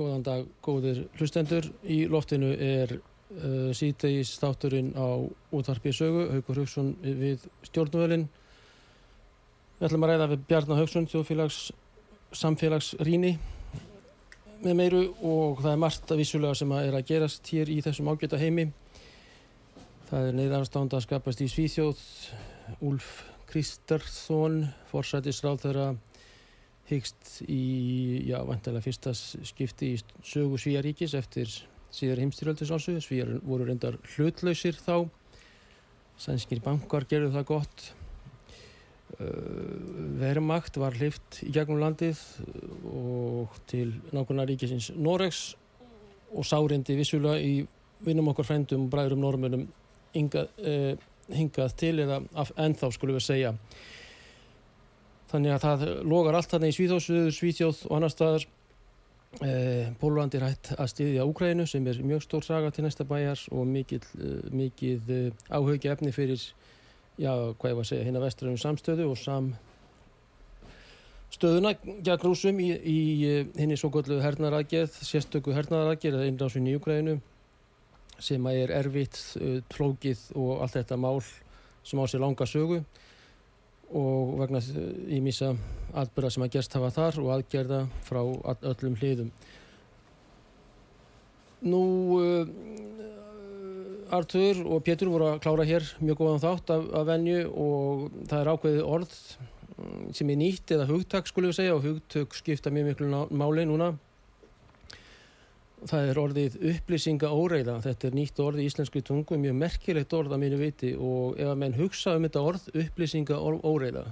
Góðan dag, góðir hlustendur. Í loftinu er uh, síðdegis þátturinn á útvarpið sögu, Haugur Haugsson við stjórnvölinn. Við ætlum að ræða við Bjarnar Haugsson, þjóðfélags samfélagsrýni með meiru og það er margt að vissulega sem að er að gerast hér í þessum ágjöta heimi. Það er neyðarstánda að skapast í Svíþjóð, Úlf Kristarsson, forsætisráð þeirra hyggst í, já, vantilega fyrsta skipti í sögu Svíjaríkis eftir síðar heimstyrjöldis ásögu. Svíjar voru reyndar hlutlausir þá. Sænskir bankar gerðu það gott. Vermakt var hlift í gegnum landið og til nákvæmlega ríkisins Noregs og sárindi vissulega í vinnum okkar frendum og bræðurum normunum hingað, eh, hingað til eða ennþá skulum við segja Þannig að það logar allt þarna í Svíþjóð, Svíþjóð og annar staðar. Eh, Pólurandi er hægt að stiðja Úkrænu sem er mjög stór saga til næsta bæjar og mikið, mikið áhugja efni fyrir, já, hvað ég var að segja, hérna vestrænum samstöðu og sam stöðuna gegn rúsum í, í henni svo gollu hernaðaraðgerð, sérstöku hernaðaraðgerð eða innrásun í Úkrænu sem er erfitt, flókið og allt þetta mál sem á sér langa sögu og vegna ímísa atbyrða sem að gerst hafa þar og aðgerða frá öllum hliðum. Nú, uh, Artur og Pétur voru að klára hér mjög góðan þátt af, af venju og það er ákveðið orð sem er nýtt eða hugtak skulum við segja og hugtök skipta mjög miklu máli núna. Það er orðið upplýsinga óreiða. Þetta er nýtt orð í íslenskri tungu, mjög merkilegt orð að mínu viti og ef að menn hugsa um þetta orð, upplýsinga óreiða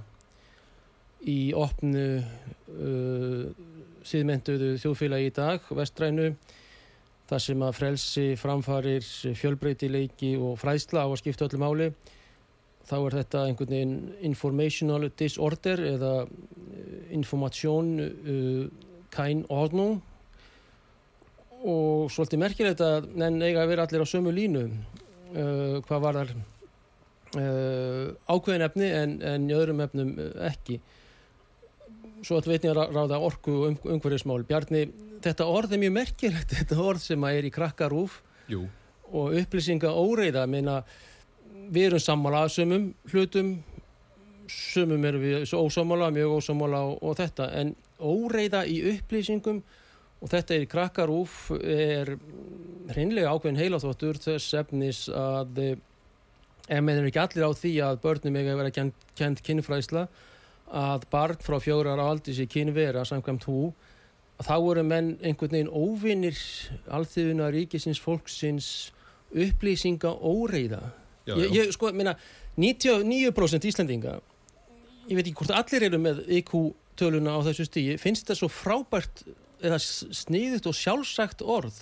í opnu uh, síðmentuðu þjóðfélagi í dag, vestrænu, þar sem að frelsi framfarir fjölbreytileiki og fræðsla á að skipta öllu máli, þá er þetta einhvern veginn informational disorder eða information uh, kein ordnung og svolítið merkilegt að nenn eiga að vera allir á sömu línu uh, hvað var þar uh, ákveðin efni en, en í öðrum efnum ekki. Svo að veitni að ráða orku og um, umhverfismál. Bjarni, þetta orð er mjög merkilegt þetta orð sem að er í krakkarúf Jú. og upplýsinga óreiða. Meina, við erum sammála að sömum hlutum sömum erum við ósámála, mjög ósámála og, og þetta. En óreiða í upplýsingum og þetta er krakkarúf er hreinlega ákveðin heilaþóttur þess efnis að ef með er ekki allir á því að börnum eiga að vera kent, kent kynfræsla að barn frá fjórar áldi sér kynvera samkvæmt hú þá eru menn einhvern veginn óvinnir alþjóðuna ríkisins fólksins upplýsinga óreiða Já, ég, já. ég sko, minna 99% Íslandinga ég veit ekki hvort allir eru með IQ töluna á þessu stíi finnst það svo frábært eða sniðut og sjálfsagt orð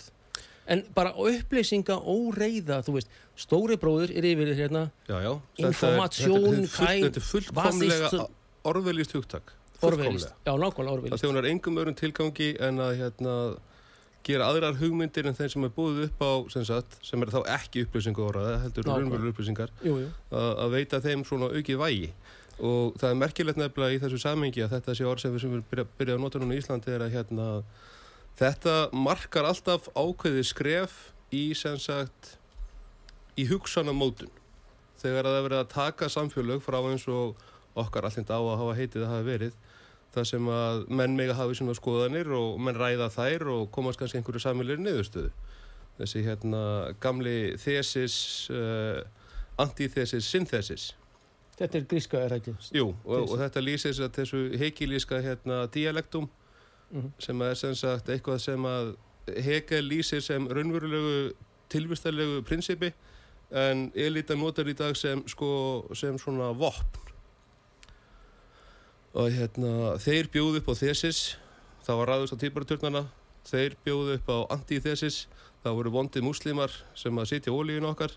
en bara upplýsinga óreiða, þú veist, stóri bróður er yfir hérna, Já, já. Informasjón, Þetta er, er fullkomlega orðvelist hugtak. orðvelist, já, nákvæmlega Það orðvelist þjónar engum öðrum tilgangi en að hérna, gera aðrar hugmyndir en þeim sem er búið upp á sem, sagt, sem er þá ekki upplýsingu orðaða, heldur Nákvæmlega. raunverulega upplýsingar, jú, jú. að, veita þeim svona aukið vægi. Og það er merkilegt nefnilega í þessu samhengi að þetta sé orð sem við við byrja, að nota núna í Íslandi er að hérna, þetta markar alltaf ákveði skref í sagt í hugsanamótun. Þegar að það er verið að taka samfélög frá eins og okkar allind á að hafa heitið að hafa verið þar sem að menn mega hafi svona skoðanir og menn ræða þær og komast kannski einhverju samfélir niðurstöðu. Þessi hérna gamli thesis uh, antithesis synthesis þetta er gríska er ekki Jú, og, og þetta lýsir þessu heikilíska hérna dialektum Mhm. sem er sem sagt eitthvað sem að Hegel lýsir sem raunverulegu tilvistarlegu prinsipi en elita notar í dag sem sko sem svona vopn og hérna þeir bjóðu upp á thesis það var ræðust á týparaturnana þeir bjóðu upp á antithesis það voru vondið múslimar sem að sitja ólíun okkar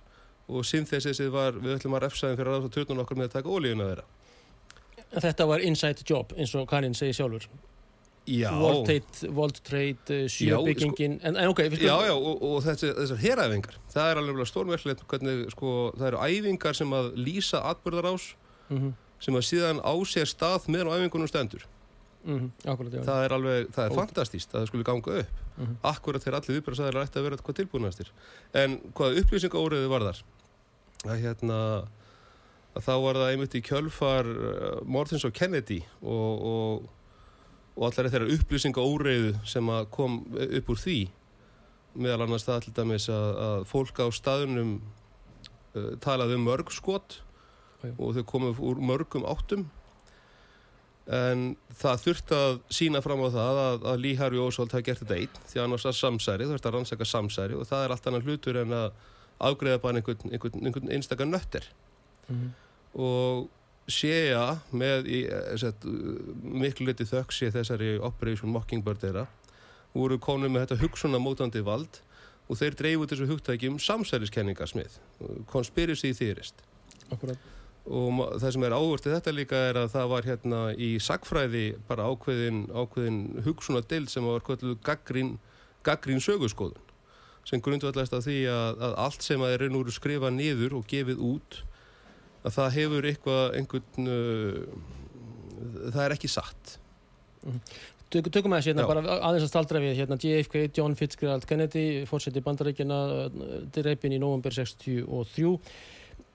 og synthesisið var við ætlum að refsa þeim fyrir að ræðast á turnana okkar með að taka ólíun að þeirra þetta var inside job eins og Karin segir sjálfur Já, World Trade, Trade uh, sjöbyggingin en, en ok, við já, já, og, og þessi, þessar heræfingar, það er alveg stórmerkilegt hvernig, sko, það eru æfingar sem að lýsa atbyrðarás Mhm, sem að síðan á sér stað meðan æfingunum stendur. mhm, akkurat, já Það er alveg, það er fantastíst að það skulle ganga upp. Mhm. Akkurat þegar allir viðbjörnsæðilega ætti að vera eitthvað tilbúinastir. En hvað upplýsingaóriði var þar? Að hérna, að þá var það einmitt í kjölfar uh, Mortins og Kennedy og, og, og allar þeirra upplýsingaóriðu sem að kom upp úr því. Meðal annars það til dæmis að, að fólk á staðunum uh, talaði um mörg skot Já. og þau komið úr mörgum áttum en það þurfti að sína fram á það að, að Lee Harvey Oswald hafi gert þetta einn því annars að samsæri, þú ert að rannsaka samsæri og það er allt annan hlutur en að afgreða bara einhvern, einhvern, einhvern einstakar nöttir Mhm. og séja með í, eh, sett, miklu liti þökk sé þessari Operation Mockingbird þeirra voru konum með þetta hugsunamótandi vald og þeir dreifu þessu hugtækjum samsæriskenningarsmið conspiracy theorist. Akkurat og það sem er áhvert í þetta líka er að það var hérna í sagfræði bara ákveðin, ákveðin hugsunar deild sem var kvöldu gaggrín, sögurskoðun sem grundvallast af því að, að allt sem að er veru skrifað niður og gefið út að það hefur eitthvað einhvern uh, það er ekki satt. Tök, tökum að hérna bara aðeins að staldra við hérna JFK, John Fitzgerald Kennedy fórseti bandarækjana dreipin í november 63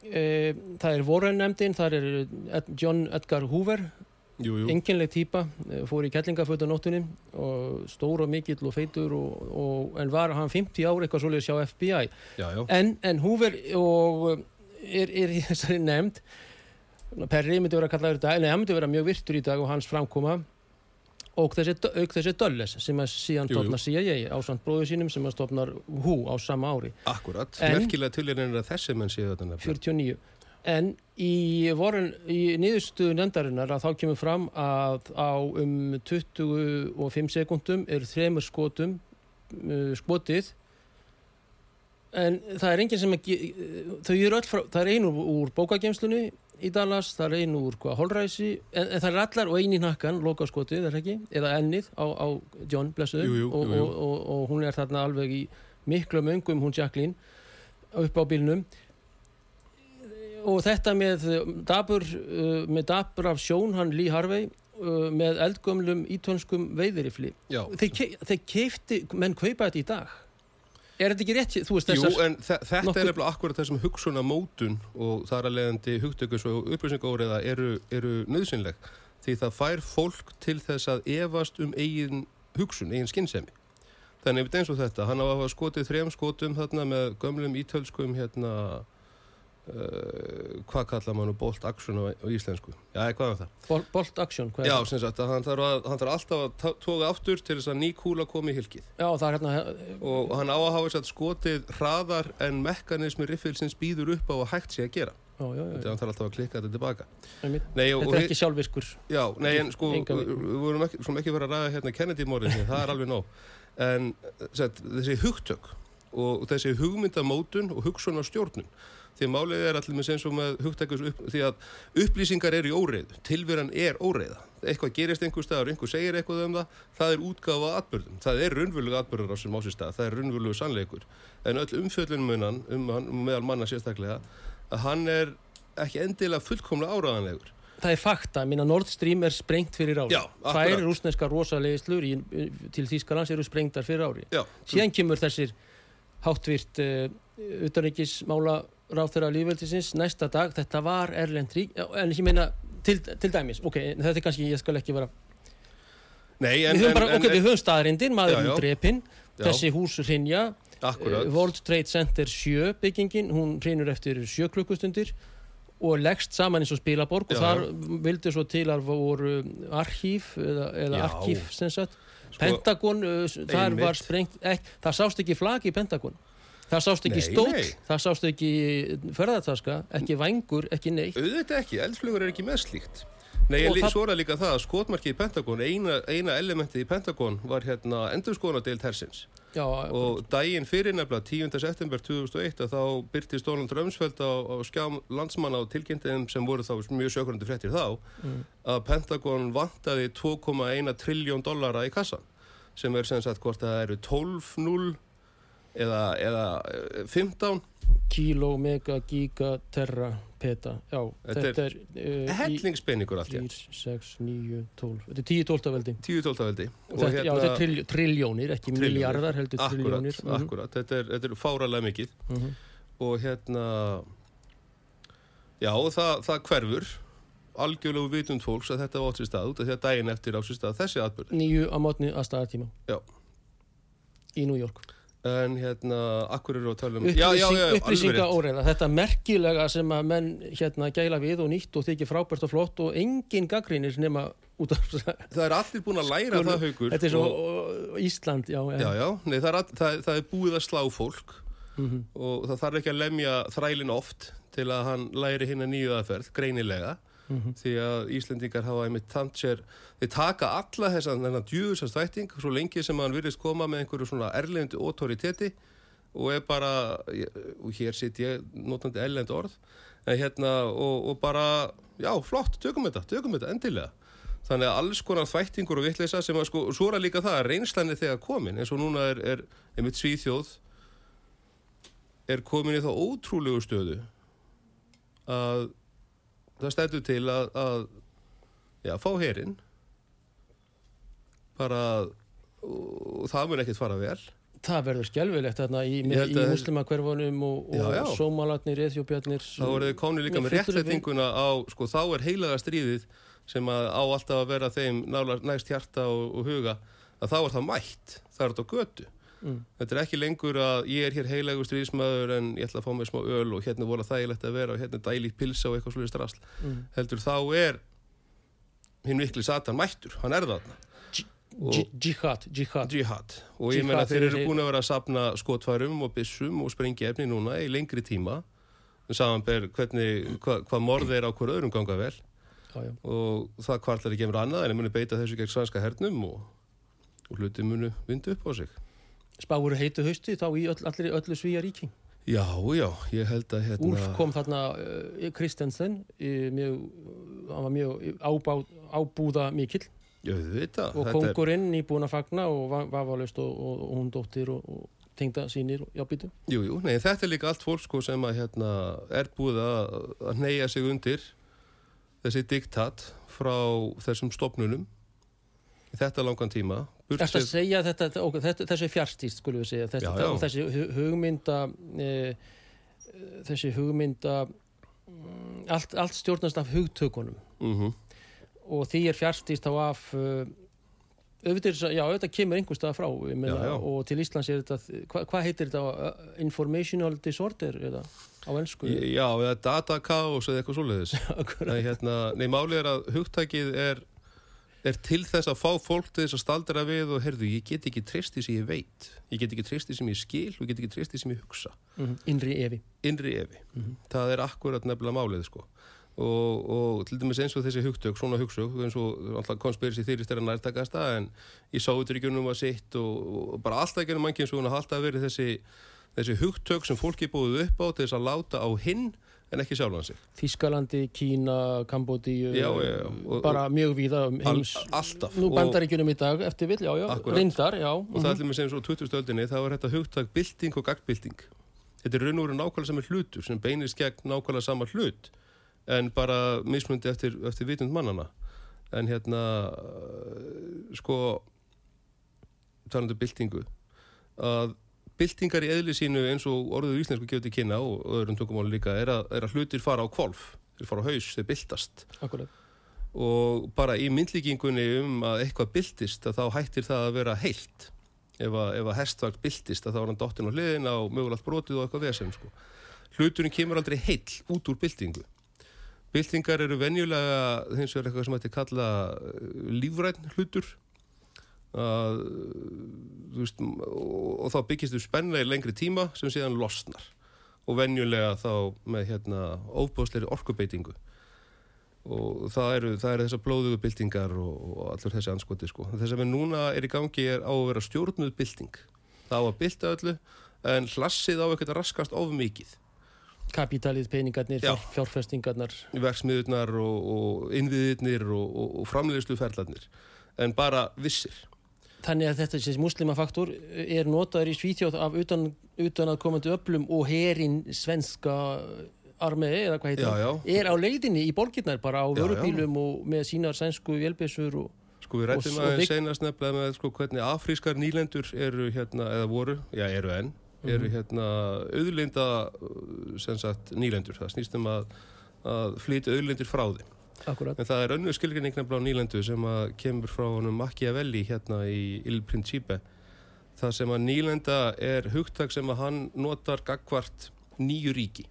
e, það er Warren nefndin það er Ed, John Edgar Hoover. Enginleg típa, eh, fór í kettlingafötu nóttunni og stór og mikill og feitur og, og, en var hann 50 ár eitthvað svolítið sjá FBI já, já. en, en Hoover og er, er í þessari nefnd Perri myndi vera að kalla þetta en hann myndi vera mjög virtur í dag og hans framkoma. Og þessi, auk þessi Dulles sem að síðan stofnar CIA á samt bróðu sínum sem að stofnar Who á sama ári. Akkurat, merkilega til er að þessi menn séu þetta nefnilega. 49 en í, í niðurstuðu nefndarinnar að þá kemur fram að á um 25 sekundum er þremur skotum uh, skotið. En það er enginn sem ekki þau eru öll frá, það er einu úr, bókagemslunni í Dallas, það er einu úr hvað, holræsi, en, en það er allar og einu í nakkan, loka skotið, er ekki? Eða ennið á, á John Blessuð. Og. Og, og, og hún er þarna alveg í miklu möngum hún Jacqueline upp á bílnum og þetta með dabur, uh, með dabur af sjón hann Lee Harvey uh, með eldgömlum ítonskum veiðirifli. Þeir, þeir keifti, menn kaupa þetta í dag. Er þetta ekki rétt, þú veist Jú, en þe þetta nokkuð- er nefnilega akkurat þessum hugsunar mótun og þar að leiðandi hugtökus og upplýsingóriða eru, eru nöðsynleg því það fær fólk til þess að efast um eigin hugsun, eigin skinnsemi. Þannig eins og þetta, hann á að hafa skotið þrem skotum þarna með gömlum ítölskum hérna, uh, hvað kallar mann bolt action á, á íslensku? Já, hvað er það? Bol, Bolt Action hvað er Já, það? sem sagt að hann þarf, að, hann þarf alltaf að toga aftur til þess að ný kúla komi í hilkið. Já, það er hérna og hann á að hafa þess að skotið hraðar en mekanismi riffilsins býður upp á að hægt sé að gera já, já, Þetta já, hann þarf alltaf að klikka þetta tilbaka. já. Nei, og, Þetta og er ekki sjálfvirkur. Já, nei, en sko, við vorum ekki, ekki vera að ræða hérna Kennedy-mórið, það er alveg nóg. En sett, þessi hugtök og þessi hugmyndamótun og hugsunarstjórnun, því að málið er allir með sem svo með hugtækus upp, því að upplýsingar eru í óreiðu, tilveran er óreiða. Eitthvað gerist einhver staðar, einhver segir eitthvað um það, það er útgáfa atbyrðum. Það er raunvöluga atbyrður á sem á sér stað, það er raunvöluga sannleikur. En öll umfjöllunum munan, um hann, meðal manna sérstaklega, að hann er ekki endilega fullkomlega áraðanlegur. Það er fakta, minna Nord Stream er sprengt fyrir ári. Já, Tvær akkurat. rúsneska rosalegslur til Þýskalands eru sprengtar fyrir ári. Já, Síðan kemur þessir háttvirt uh, utanrikismála ráþeira lífveldisins næsta dag, þetta var Erlend rík, já, en ég meina til, til dæmis, ok, þetta er kannski, ég skal ekki vera Nei, við höfum, bara, ok, við höfum staðrindin, Já, maðurinn já. drepinn Já. þessi hús hrinja uh, World Trade Center 7 byggingin hún hrinur eftir 7 klukkustundir og leggst saman eins og spilaborg Já, og þar vildi svo til að voru archíf eða, eða arkíf sem sagt Sko, Pentagon, uh, þar var sprengt ekki, það sást ekki flag í Pentagon það sást ekki Nei, stóll, nei. það sást ekki ferðartaska, ekki vangur, ekki neitt Auðvitað ekki, eldflugur er ekki með slíkt. Nei, en það- það... svo það líka það að skotmarkið í Pentagon, eina, eina elementið í Pentagon var hérna endurskoðanadeild hersins. Já, Og daginn fyrir nefnilega, 10. september 2001, að þá byrtist Donald Rumsfeld á, á skjám landsmanna og tilkynntiðum sem voru þá mjög sjökurandi fréttir þá, Mm. að Pentagon vantaði 2,1 trilljón dollara í kassan, sem er sem sagt hvort það eru 12-0 eða, eða eh, 15 kíló, mega, giga, terra, peta. Já, Þetta þetta, er, uh, hellingspenningur allt í 3, 6, 9, 12 þetta er 10-12 veldi 10-12 veldi. þetta, já, þetta er trill, trilljónir, ekki Trilljónir. miljardar heldur Akkurat, trilljónir. Mhm. akkurat, þetta er, þetta er fáralega mikið. -hmm. og hérna já það, það hverfur. Algjörlegu vitund fólks að þetta var átt sér stað út af því að daginn eftir á sér stað þessi atbyrð nýju á mótni að staðatíma Já. í New York en hérna, akkur eru að tala um upplýsinga rétt. óreiða. Þetta merkilega sem að menn hérna gæla við og nýtt og þykir frábært og flott og engin gaggrínir nema út af það er allir búin að læra Sko, það haugur þetta er svo og, Ísland, já, já, já, nei, það, er, það, það er búið að slá fólk Mhm. og það þarf ekki að lemja þrælin oft til að hann læri hinn að nýju aðferð, greinilega Mhm. því að Íslendingar hafa einmitt sér, þeir taka alla þessa þennan djúðsast þvætting svo lengi sem hann virðist koma með einhverju svona erlendu autoriteti og er bara og hér sitt ég notandi erlend orð en hérna og, og bara já flott, tökum þetta, tökum þetta endilega þannig að alls konar þvættingur og vitleisa sem að sko, svo er það líka það að reynslanir þegar komin eins og núna er, er einmitt svíþjóð er komin í þá ótrúlegu stöðu að það stendur til að, að já, fá herinn. Bara og það mun ekkert fara vel. Það verður skjálfilegt þarna í, í muslimakverfunum og, og já. sómalarnir, eþjópjarnir þá er þið komin líka Með réttlætinguna á sko, þá er heilaga stríðið sem að á alltaf að vera þeim nála, næst hjarta og, og huga að þá er það mætt, það er þetta götu Mm. þetta er ekki lengur að ég er hér heilagur stríðsmaður en ég ætla að fá mig smá öl og hérna voru þægilegt að vera og hérna dælík pilsa og eitthvað slúið strasl mm. heldur þá er hinn vikli satan mættur, hann er þarna. Jihad, jihad. Jihad. Og ég meina þeir eru er- búin að vera að sapna skotfærum og byssum og sprengja efni núna í lengri tíma. Samanber hvernig, hva, hvað morð er á hver öðrum ganga vel. Já, já. og það kvartlar ekki emur annað en þeir muni beita þessu gegn svanska hernum og, og hluti munu vindu upp á sig spáur heitu hausti þá í öll, allir, öllu svíja ríki. Já, já, ég held að hérna Úlf kom þarna uh, Kristensen mjög, hann var mjög ábá, ábúða mikill. Já, það og þetta er- kongurinn nýbúin að fagna og va- vafalaust og, og, og hún dóttir og, og tengda sínir og jábýtu Jú, jú, nei, þetta er líka allt fólk sko sem að hérna er búið að, að neyja sig undir þessi diktat frá þessum stopnunum í þetta langan tíma Ertu að segja þetta, þetta, þetta þessi fjarstíst skulum við segja, þessi, Já, já. þessi hu- hugmynda e, þessi hugmynda mm, allt, allt stjórnast af hugtökunum. Mhm. og því er fjarstíst þá af uh, auðvitað, já, auðvitað kemur einhver stað frá meina, og til Íslands er þetta hvað hva heitir þetta, Uh, informational disorder eða á ennsku Já, eða data chaos eða eitthvað svoleiðis. Nei, hérna, nei, málið er að hugtækið er er til þess að fá fólk til þess að staldra við og herðu, ég get ekki treysti sem ég veit ég get ekki treysti sem ég skil og ég get ekki treysti sem ég hugsa Mhm. Innri efi. innri efi, það er akkurat nefnilega málið sko og, og til dæmis eins og þessi hugtök, svona hugtök eins og alltaf konspirisi þýrist er að nærtakasta en í sáutryggjunum var sitt og, og bara alltaf ekki mannkinn svo alltaf verið þessi, þessi hugtök sem fólki búið upp á til þess að láta á hinn en ekki sjálfan sig Þískalandi, Kína, já, já. Og- bara mjög víða um heims. alltaf Nú og, bandar í dag eftir vill, já, já, Akkúrat. reyndar, já. og það er til með sem svo 20. öldinni þá er þetta hugtak bylting og gagnbylting þetta er raun og veru nákvæmlega saman hlutur sem beinist gegn nákvæmlega sama hlut en bara mismundi eftir, eftir vitund mannana en hérna sko talandu byltingu að byltingar í eðli sínu eins og orðuð íslensku gefur til kynna og öðrum tungumáli líka er að, er að hlutir fara á kvolf þeir fara á haus, þeir byltast Akkurat. og bara í myndlíkingunni um að eitthvað byltist að þá hættir það að vera heilt ef að, ef að hestvagn byltist að þá er hann dottin á hliðina og mögulegt brotið og eitthvað vesen sko. hluturinn kemur aldrei heill út úr byltingu byltingar eru venjulega hins vegar eitthvað sem hætti kalla eh, lífræn hlutur að, veist, og, þá byggist þú spenna í lengri tíma sem síðan losnar og venjulega þá með hérna ofbóðsleiri orkubeitingu og það eru, það eru þessar blóðugu byltingar og, og allur þessi anskoti sko. þess að við núna er í gangi er á að vera stjórnuð bylting það á að bylta öllu en hlassið á ekkert að raskast of mikið Kapitalið, peningarnir, Já. fjár, fjárfestingarnar. verksmiðurnar og, og innviðirnir og, og, og framleiðsluferlarnir en bara vissir Þannig að þetta þessi muslimafaktor er notaður í Svíþjóð af utan, utan að komandi öflum og herin svenska armei eða hvað heitir Já, já. er á leiðinni í borgirnar bara á vörubílum og með sínar sænsku vélbissur og Sko við rættum vik- seinast nefnilega með sko, hvernig afrískar nýlendur eru hérna, eða voru, já eru enn, eru hérna auðlinda sem sagt nýlendur. Það snýst um að, að flytja auðlindir frá þeim. Akkurat. En það er önnur skilgrinning nefnilega á nýlendu sem að kemur frá honum Machiavelli hérna í Il Principe. Það sem að nýlenda er hugtak sem að hann notar gagvart nýju ríki.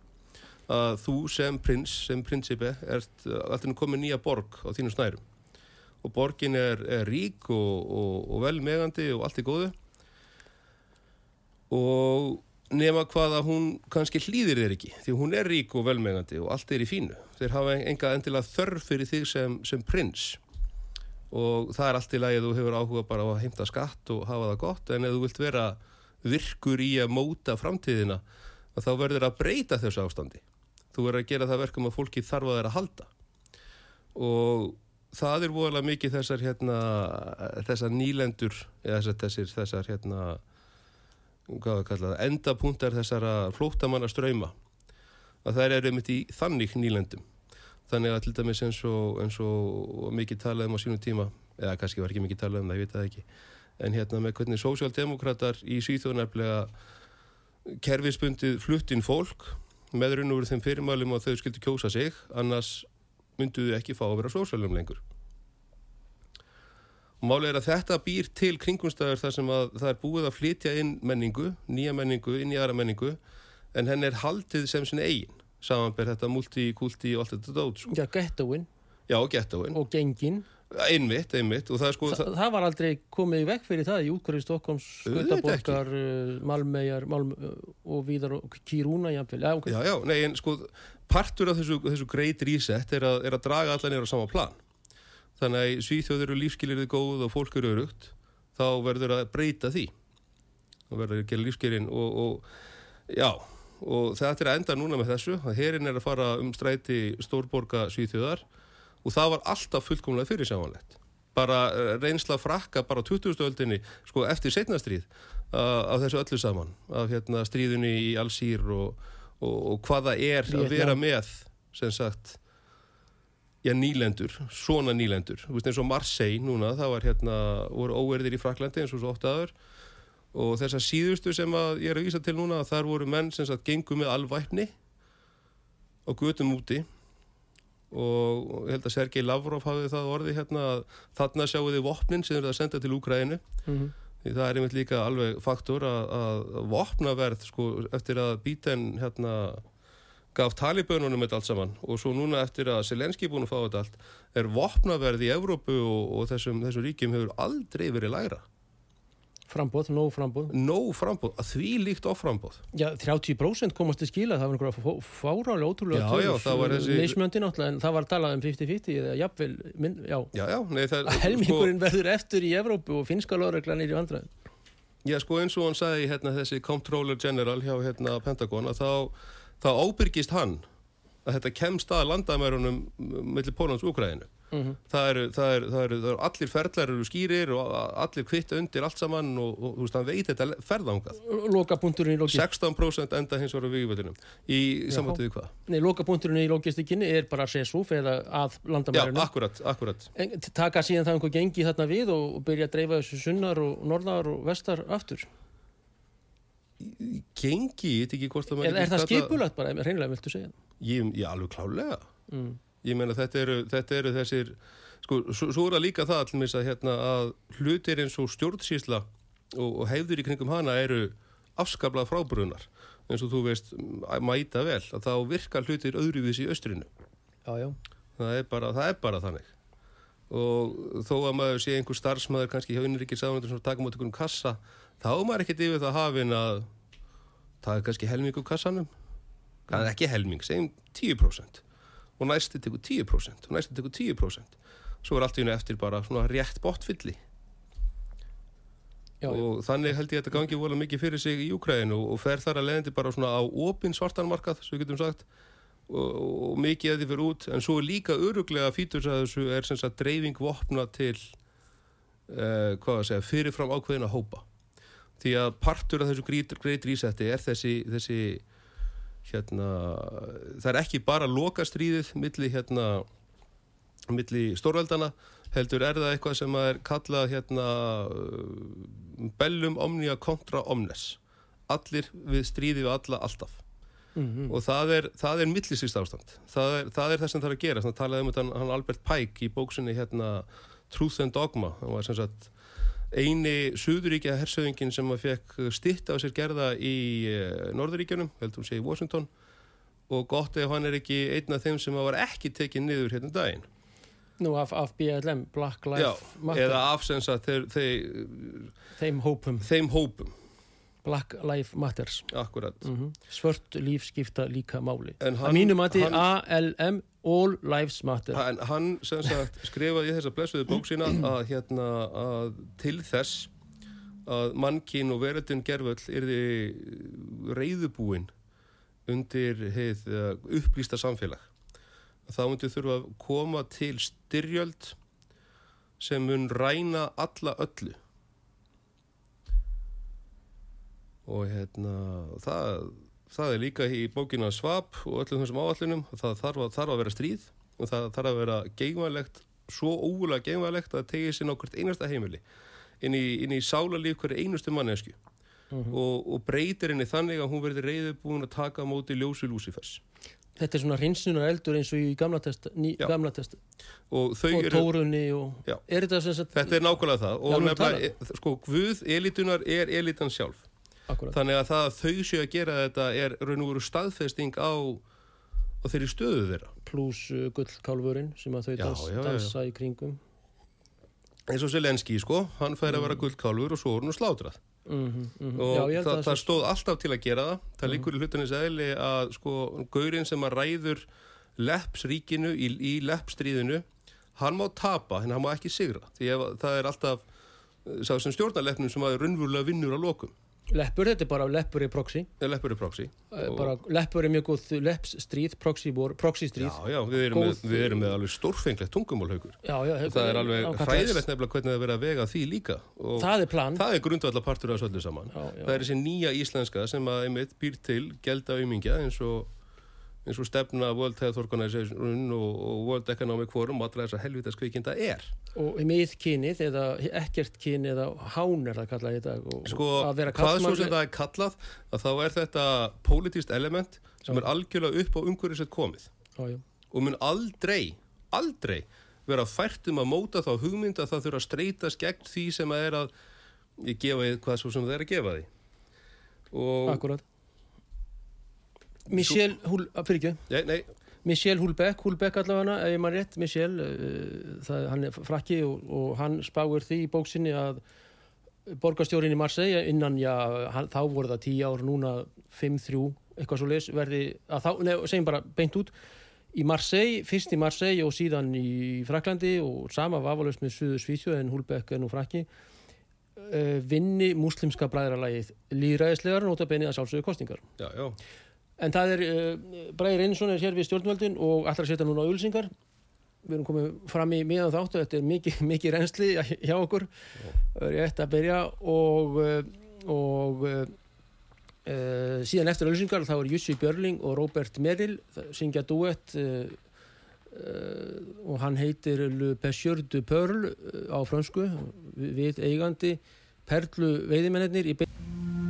Að þú sem prins, sem principe, ert alltaf komið nýja borg á þínu snærum og borgin er, er rík og, og, og velmegandi og allt í góðu og nema hvað að hún kannski hlýðir þér ekki því hún er rík og velmegandi og allt er í fínu. Þeir hafa enga endilega þörf fyrir þig sem, sem prins. Og það er allt í lagi að þú hefur áhuga bara á að heimta skatt og hafa það gott en ef þú vilt vera virkur í að móta framtíðina þá verður að breyta þessu ástandi. Þú verður að gera það verkum að fólki þarf að þeirra að halda. Og það er voðalega mikið þessar hérna, þessar nýlendur eða þessar, þessar hérna endapunktar þessara flóttamanna ströyma að þær eru einmitt í þannig nýlendum. Þannig að til dæmis eins og, eins og mikið talað um á sínum tíma eða kannski var ekki mikið talað um það, ég veit það ekki en hérna með hvernig sósjaldemokrater í Svíþjóðnarflega kerfisbundið fluttinn fólk með raun og veru þeim fyrirmælum að þau skildu kjósa sig annars mynduðu ekki fá að vera sósjálfum lengur málið er að þetta býr til kringumstæður þar sem að það er búið að flytja inn menningu, nýja menningu, inn í aðra menningu en henn er haldið sem sinni eigin samanber þetta multikulti og allt þetta dót sko. Já, gettóin já, gettóin, og gengin. einmitt, einmitt og það sko, Þa, það var aldrei komið í vekk fyrir það í útkværi Stokkóms, Auðvitað Skutaborgar, Malmeyjar Malm, og Víðar og Kirúna jafnvel. Já, ok. Já, já, nei, en sko, partur af þessu, þessu great reset er er að draga allan nýra á sama plan. Þannig að í Svíþjóð eru lífskilirði góð og fólk eru örugt, þá verður að breyta því. Það verður að gera lífskilin og, og já, og þetta er að enda núna með þessu, að herin er að fara um stræti stórborga Svíþjóðar og það var alltaf fullkomlega fyrirsjávanlegt. Bara eh, reynsla frakka bara á 20. öldinni, sko, eftir setnastríð uh, af þessu öllu saman, af hérna stríðunni í Allsýr og, og, og hvað það er að Víetnam. vera með, sem sagt, já, nýlendur, svona nýlendur. Þú veist eins og Marseille núna, það var hérna, voru óverðir í Fraklandi eins og svo oft aður og þessar síðustu sem að ég er að vísa til núna, þar voru menn sem sagt gengu með alvæpni á götum úti og ég held að Sergei Lavrov hafði það orði hérna að þarna sjáu þið vopnin sem eru að senda til Úkraínu Mhm. því það er einmitt líka alveg faktor að, að vopnaverð sko eftir að Bíten hérna gaf talibönunum þetta allt saman og svo núna eftir að Selenski búin að fá þetta allt er vopnaverð í Evrópu og, og þessum, þessum ríkjum hefur aldrei verið lægra Frambóð, nóg frambóð. nóg frambóð, að því líkt offrambóð Já, 30% komast til skila, það var einhverja fárálega ótrúlega Já, já, það var þessi- Mismjöndi náttúrulega, en það var talað um 50-50 eða jafnvel, minn, já. já, já, nei, það, Að helmingurinn verður eftir í Evrópu og finska lögreglan er í vandræðin. Já, sko eins og hann sagði hérna þessi Comptroller General hjá hérna Pentagon að þá, þá ábyrgist hann að þetta kemst að landamærunum millir Pólans og Ukraínu. Mm Það eru, það eru, það eru, það eru allir ferðlar eru skýrir og allir kvitt undir allt saman og, og þú veist, hann veit þetta ferðangað. Lokapunkturinn í logist 16% enda hins vegar á vígvöldunum í samvættuði hvað? Nei, lokapunkturinn í logistikinni er bara Sesúf eða að Já, landamærinu. akkurat, akkurat. En taka síðan það einhver gengi þarna við og, og byrja að dreifa þessu sunnar og norðar og vestar aftur. Gengi, ég veit ekki hvort það maður er það skipulagt bara, reynilega viltu segja? Ég, ég alveg klálega. Mm. Ég meina þetta eru, þetta eru þessir sko, svo, svo er það líka það allir að, hérna, að hlutir eins og stjórnsýsla og, og hefður í kringum hana eru afskablað frábrunar eins og þú veist að mæta vel að þá virkar hlutir öðruvís í austrinu Já, já. það er bara, það er bara þannig og þó að maður sé einhver starfsmæður kannski hjá innrikið sáðundur sem taka mútið einhvern kassa þá er maður ekkert yfir það hafin að það er kannski helming úr kassanum. Er ekki helming, segjum 10% og næsti tekur 10% og næsti tekur 10% svo er allt í hennu eftir bara svona rétt botfylli. Já, og þannig held ég að þetta gangi vola mikið fyrir sig í Úkræðinu og, fer þar að leiðandi bara svona á opin svartanmarkað, svo við getum sagt og, og mikið að því fyrir út. En svo líka öruglega fítur að þessu er sem sagt dreifing vopna til uh, hvað að segja fyrirfram ákveðina hópa. Því að partur af þessu greit, rísetti er þessi, þessi hérna, það er ekki bara loka stríðið milli hérna milli stórveldana heldur er það eitthvað sem er kallað hérna bellum omnia kontra omnes. Allir við stríði við alla alltaf Mm og það er, það er millisist ástand. Það er, það er það sem það er að gera. Þannig að talaði um þetta hann Albert Pike í bóksinni hérna Truth and Dogma. Hann var sem sagt eini suðuríkja hersöðingin sem að fekk stitt á sér gerða í uh, Norðuríkjunum, heldur sé í Washington. Og gott ef hann er ekki einn af þeim sem var ekki tekið niður hérna um daginn. Nú af, af BLM, Black Já, Lives Matter, eða afsensa þeir, þeir, þeim hópum, þeim hópum Black Lives Matters. akkurat Mm Svört líf skipta líka máli. En Að mínum að hann- ALM, All Lives Matter. En hann sem sagt skrifaði í þessa blessuðu bók sína að, hérna, að til þess að mannkín og veröldin gerfull yrði reyðubúin undir heið upplýsta samfélag. Þá myndi þurfa að koma til styrjöld sem mun ræna alla öllu. Og hérna, það, það er líka í bókina Svab og öllum þessum áallunum. Það þarf að, þarf að vera stríð og það þarf að vera geimvæglegt, svo ógulega geimvæglegt að tegið sér nákvæmt einasta heimili inn í, inn í sálarlíf hverju einustu mannesku og, og breytir henni þannig að hún verði reyðubúin að taka á móti ljósu Lúsifers. Þetta er svona hreinsunar eldur eins og í gamla testa, ný, gamla testa Og og eru... tórunni og er þetta Þetta er nákvæmlega það og nefnilega, e- sko, Guð elitunar er elitan sjálf. Akkurat, Þannig að það að þau séu að gera þetta er raun og veru staðfesting á, á þeirri stöðu þeirra. pluss uh, gullkálfurinn sem að þau Já, dans, já, já, já. dansa í kringum. Eins og Selenski, sko, hann fær að vera gullkálfur og svo er hann slátrað. mm -hmm, og Já, ég held það, að það stóð alltaf til að gera það. Það líkur í hlutinins eðli að sko, gaurinn sem að ræður leppsríkinu í, í leppstríðinu hann má tapa, hann má ekki sigra. Því að það er alltaf sá sem stjórnar leppnum sem að raunverulega vinnur á lokum Leppur, þetta er bara leppur í proxy. Leppur er proxy. Eh, Og- leppur er mjög góð lepps stríð, proxy, proxy stríð. Já, já, við erum, Góð- með, við erum með alveg stórfenglegt tungumálhaukur já, já, það er alveg hræðilegt nefnilega hvernig það er verið að vega því líka. Og það er plan. það er grundvallar partur af þessu öllu saman. Já, já. það er þessi nýja íslenska sem að einmitt býr til gelda aumingja eins og eins og stefna World Health Organization og, World Economic Forum allra þessar helvitas kvikinda er. Og miðkynið eða ekkert kyn eða hán er það kallað í dag sko, að hvað svo sem það er kallað að þá er þetta politist element sem er algjörlega upp á umhverfisett komið. Já, já. og mun aldrei, aldrei vera fært um að móta þá hugmynd að það þurfa að streytast gegn því sem að er að gefa því hvað svo sem það er að gefa því. Og akkurat Michel, Hul, að, fyrir ekki, Nei, nei, Michel Hulbeck, Hulbeck allavega, ef ég maður rétt, Michel, uh, það, hann er frakki og, og hann spáir því í bóksinni að borgarstjórin í Marseille innan, já, hann, þá voru það 10 ár, núna 5-3, eitthvað svo leis, verði, að þá, nefn, segjum bara beint út, í Marseille, fyrst í Marseille og síðan í Fraklandi og sama vafalust með Suðu Svíþjóð en Hulbeck er nú frakki, uh, vinni múslimska bræðralagið líðræðislegar nota benið að sjálfsögðu kostingar. já, já, En það er, uh, Bræðir Einarsson er hér við stjórnvöldin og ætlar að setja núna á ölsingar. Við erum komið fram í miðan þáttu, þetta er mikið, mikið reynsli hjá okkur. Það er rétt að byrja og, uh, og uh, uh, síðan eftir ölsingar þá er Jussi Björling og Robert Merrill syngja duett og hann heitir Le Pêcheur de Pearl á fransku við, eigandi Perlu veiðimennir í Au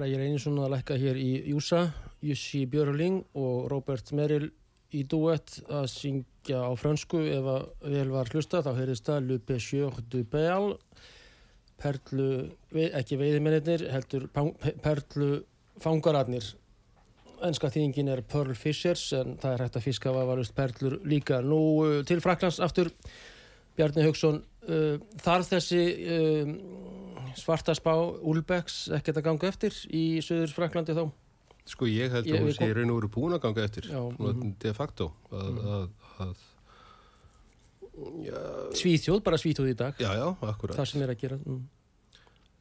Bræðir Einarsson að lækka hér í Júsa, Jussi Björling og Robert Merrill í duett að syngja á fransku ef að vel var hlusta þá heyrðist það Le Pêcheur de Pearl Perlu, ekki veiðimennir heldur Perlu fangararnir. Enska þýðingin er Pearl Fishers en það er hægt að fiska vafarust perlur líka. Nú uh, til Fraklands aftur. Bjarni Haugsson uh, þarf þessi uh, svarta spá Ulbecks ekkert að ganga eftir í söður Fraklandi þá? Sko ég held Ég- að hún sé raun og veru búin að ganga eftir Já, mhm. de facto að, að, að já, Svíþjóð, bara Svíþjóð í dag. Já, já, það sem er að gera mm.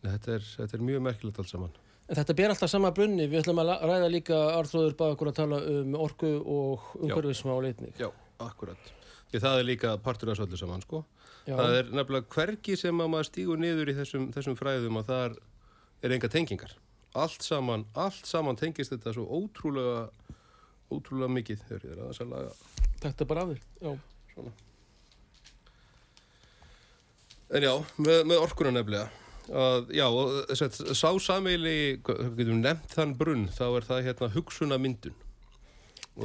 þetta er, þetta er mjög merkilegt allt saman. En þetta ber alltaf sama brunni, við ætlum að ræða líka Arþróður bað okkur að tala um orku og umhverfismál einnig. Já, akkurat Því það er líka partur af öllu saman sko. Já, Það er nefnilega hvergi sem að maður stígur niður í þessum, þessum fræðum að þar er enga tengingar. Allt saman, allt saman tengist þetta svo ótrúlega ótrúlega mikið. Ég er þetta er bara af Já, En já, með, með orkuna nefnilega. Að, já, og sá sameili, hvað getum við nefnt þann brunn, þá er það hérna hugsunamyndun.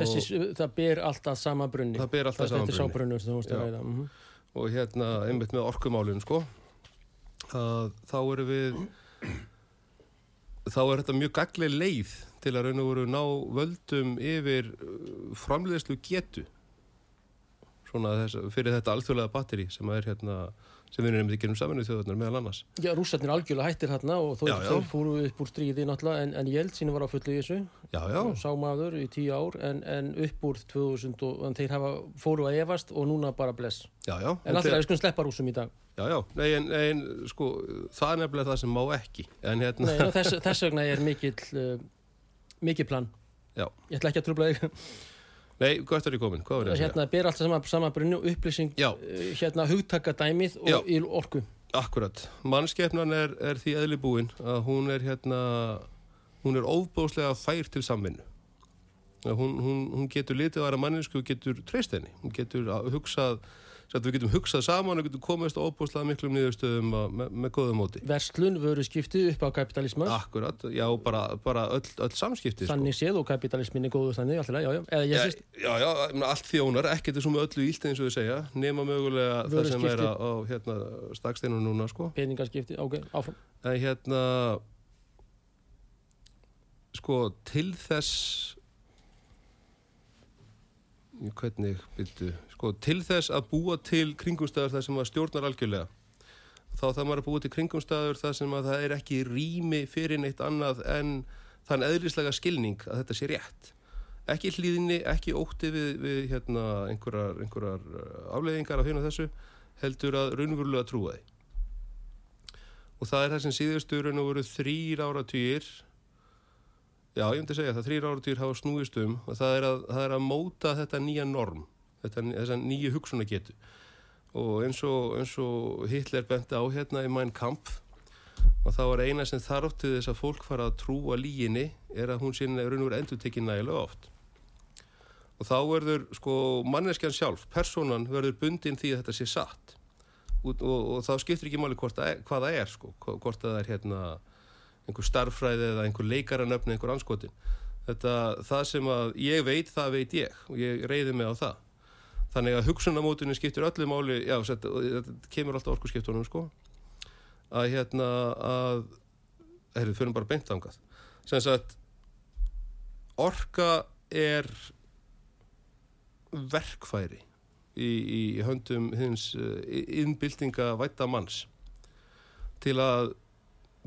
Þessi, það ber alltaf sama brunni. Það ber alltaf sama er sá brunni. ræða. mhm. og hérna einmitt með orkumálun sko að þá erum við þá er þetta mjög gagleg leið til að raun og veru ná völdum yfir uh, framleiðslu getu svona þess, fyrir þetta alþjóðlega batteri sem er hérna sem við erum ekki um saminu þjóðarnar meðal annars. Já, rússarnir algjörlega hættir þarna og þó, já. þeir fóru upp úr stríði náttúrulega en, en Jeltsin var á fullu í þessu. Já, já, sá maður í tíu ár en, en upp úr 2000 og en þeir hafa, fóru að efast og núna bara bless. Já, já. En alltaf við skulum sleppa rússum í dag. Já, já, nei, en, en sko það er nefnilega það sem má ekki. En hérna, Nei, þess, þess vegna er mikill uh, mikill plan. Já, ég ætla ekki að trubla þig nei, hvert er ég komin, hvað var ég að segja? hérna ber alltaf sama, sama brunni og upplýsing Já. uh, hérna hugtakadæmið Já. og í orku Akkurat, mannskepnan er, er því eðli búin að hún er hérna, hún er óbóðslega fær til samvinnu. Hún, hún, hún getur litið að vera mannesku og getur treyst henni. Hún getur að hugsað, við getum hugsað saman og getum komist óbóðslega miklum niðurstöðum að- með, með góðum móti. verslun, vöru skipti upp á kapitalismas Akkurat, já, bara, bara öll, öll samskipti. þannig séð og kapitalismin er góður þannig alltaf, já, já, eða Já, sést já, já, allt þjónar, ekkert er svo með öllu ílt eins og þau segja, nema mögulega það sem er Vöruskipti. á, á hérna, staksteinum núna, sko. peningaskipti, ok, áfram En hérna sko til þess hvernig byrju, sko til þess að búa til kringumstæður þar sem að stjórnar algjörlega þá þarf maður að búa til kringumstæður þar sem að það er ekki rými fyrir neitt annað en þann eðlislega skilning að þetta sé rétt. Ekki hlýðinni, ekki ótti við, við hérna, einhverjar, einhverjar uh, afleiðingar af hérna þessu heldur að raunverulega trúa því. Og það er það sem síðustu raun og veru þrýr áratugir já, ég myndi segja það þrýr áratugir hafa snúist um og það er að, það er að móta þetta nýja norm þetta, þessa nýju hugsunagetu og eins og, eins og Hitler benti á hérna í Mein Kampf og það var eina sem þarf til þess að fólk fara að trúa líginni er að hún raun og veru endur tekið nægilega oft. Og þá verður sko manneskjan sjálf, personan verður bundin því að þetta sé satt. Og, og, og þá skiptir ekki máli hvort er, hvað það er sko, hvort það er hérna einhver starffræði eða einhver leikaranöfni einhver anskotin þetta, það sem að ég veit, það veit ég. Og ég reyði mig á það þannig að hugsunamótunin skiptir öllu máli já, þetta, kemur alltaf orkuskiptunum sko. Að hérna að heyrðu, fyrir bara beint angað sem sagt orka er verkfæri í, í höndum hins uh, innbyltinga vætta manns til að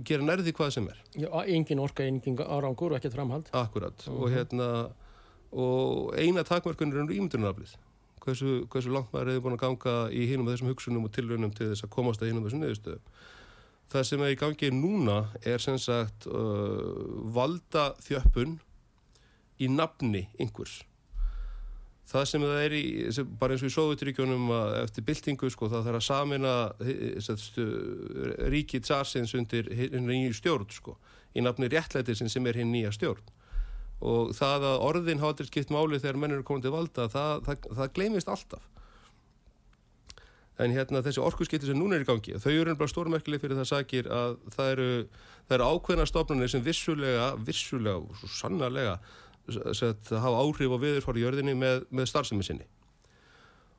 gera nærði hvað sem er. Já, engin orka, engin árangur ekkert framhald. Akkurat. Og hérna og eina takmörkunir er ímyndunaraflið hversu, hversu langt maður hefur búin að ganga í hinum þessum hugsunum og tilraunum til þess að komast að hinum þessum niðurstöðum. Það sem er í gangi núna er sem sagt uh, valda þjöppun í nafni einhvers. Það sem það er í, sem, bara eins og í Sovjeturíkjónum að eftir byltingu sko það þarf að samina eh, sem sagt, stu- ríki tsarsins undir hinn nýju stjórn sko í nafni réttlætisins sem er hinn nýja stjórn og það að orðin hafa aldrei skipt máli þegar menn eru komin til valda það, það, það gleymist alltaf. En hérna þessi orkuskipti sem núna er í gangi þau eru bara stórmerkileg fyrir það sakir að það eru, eru ákveðna stofnanir sem vissulega, vissulega og svo sannarlega sett, hafa áhrif á viðurfari jörðinni með, með starfsemi sinni.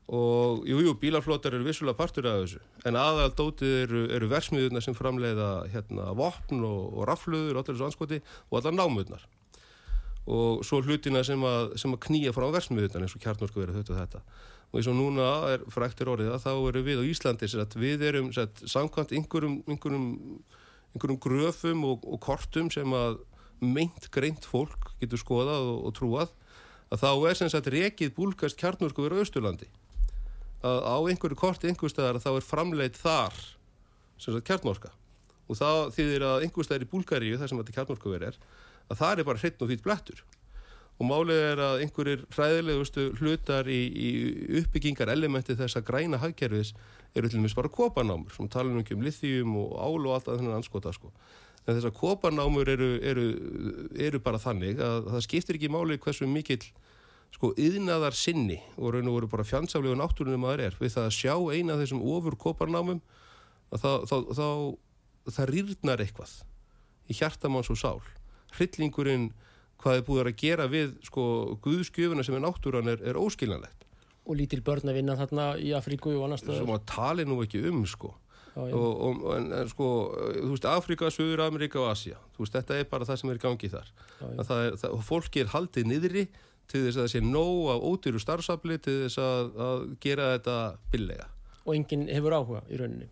Og jú, jú, bílaflótar eru vissulega partur af þessu en aðal dótið eru, eru versmiðurnar sem framleiða hérna vopn og, og rafluður og allir þessu anskoti og allar námurnar og svo hlutina sem að, sem að knýja frá versmiðurnar eins og kjarnorku verið þetta og þetta. Og eins og núna er fræktir orðið að þá erum við á Íslandi sem að við erum sem sagt, samkvæmt einhverjum, einhverjum, einhverjum gröfum og, og kortum sem að meint greint fólk getur skoðað og, og trúað að þá er sem sagt rekið búlgast kjarnorku verið á Östurlandi að á einhverju korti einhver staðar þá er framleitt þar sem sagt kjarnorka. Og það þýðir að einhver staðar í Búlgaríu þar sem þetta kjarnorku verið er að það er bara hreitn og fýtt blettur. Og málið er að einhverjir hræðilegustu hlutar í, í uppbyggingar elementi þessa græna hagkerfis eru til dæmis bara kopanámur sem tala ekki um lithium og ál og allt að þennan anskota sko. en þessar kopanámur eru, eru, eru bara þannig að það skiptir ekki máli hversu mikill sko yðnaðar sinni og raun og voru bara fjandsálega náttúrunum maður er. Við það að sjá eina af þessum ofur koparnámum að þá, þá, þá, það rýrnar eitthvað í hjartamanns og sál hryllingurinn hvað er búið að gera við sko guðskjöfuna sem er náttúran er, er óskiljanlegt og lítil börn að vinna þarna í Afríku og annars sem að tali nú ekki um sko Já, já. og, og, en, en sko, þú veist, Afrika, Suður, Amerika og Asja, þú veist, þetta er bara það sem er í gangi þar. Já, já. Að Það er, það, og fólki er haldið niðri til þess að það sé nóg af ódýru starfsafli til þess að, að gera þetta billega. og enginn hefur áhuga í rauninni.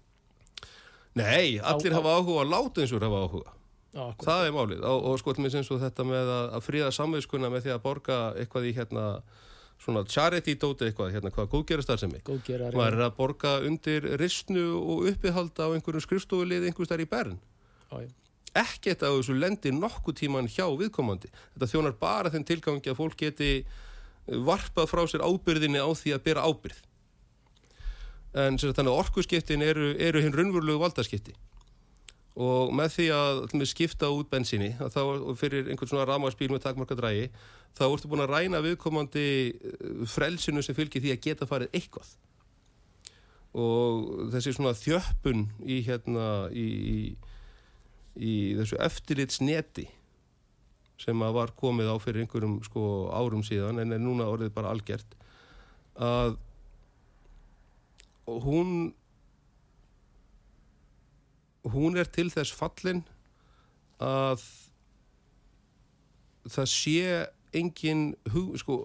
Nei, allir Á- hafa áhuga, láta eins og hafa áhuga. Akkurat. Það er málið. Og, og sko, mér eins og þetta með að, að fríða samviskuna með því að borga eitthvað í hérna, svona charity dóti eitthvað, hérna, hvað góðgerastar Góðgerari. Maður er að borga undir ristnu og uppihald á einhverjum skrifstofulið einhvers þar í Bern. Já. ekkert af þessu lendir nokkuð tíman hjá viðkomandi. Þetta þjónar bara þeim tilgangi að fólk geti varpað frá sér ábyrðinni á því að bera ábyrð. En sem sagt, þannig að orkuskiptin eru, eru hinn raunverulegu valdaskipti. Og með því að dæmis, skipta út bensinni, þá fyrir einhvern svona ramaspíl með takmarka drægi, þá ertu búin að ræna viðkomandi eh, frelsinu sem fylgir því að geta farið eitthvað. Og þessi svona þjöppun í hérna, í, í í þessu eftirlitsneti sem að var komið á fyrir einhverjum sko árum síðan en er núna orðið bara algjört að hún hún er til þess fallin að það sé engin hug, sko,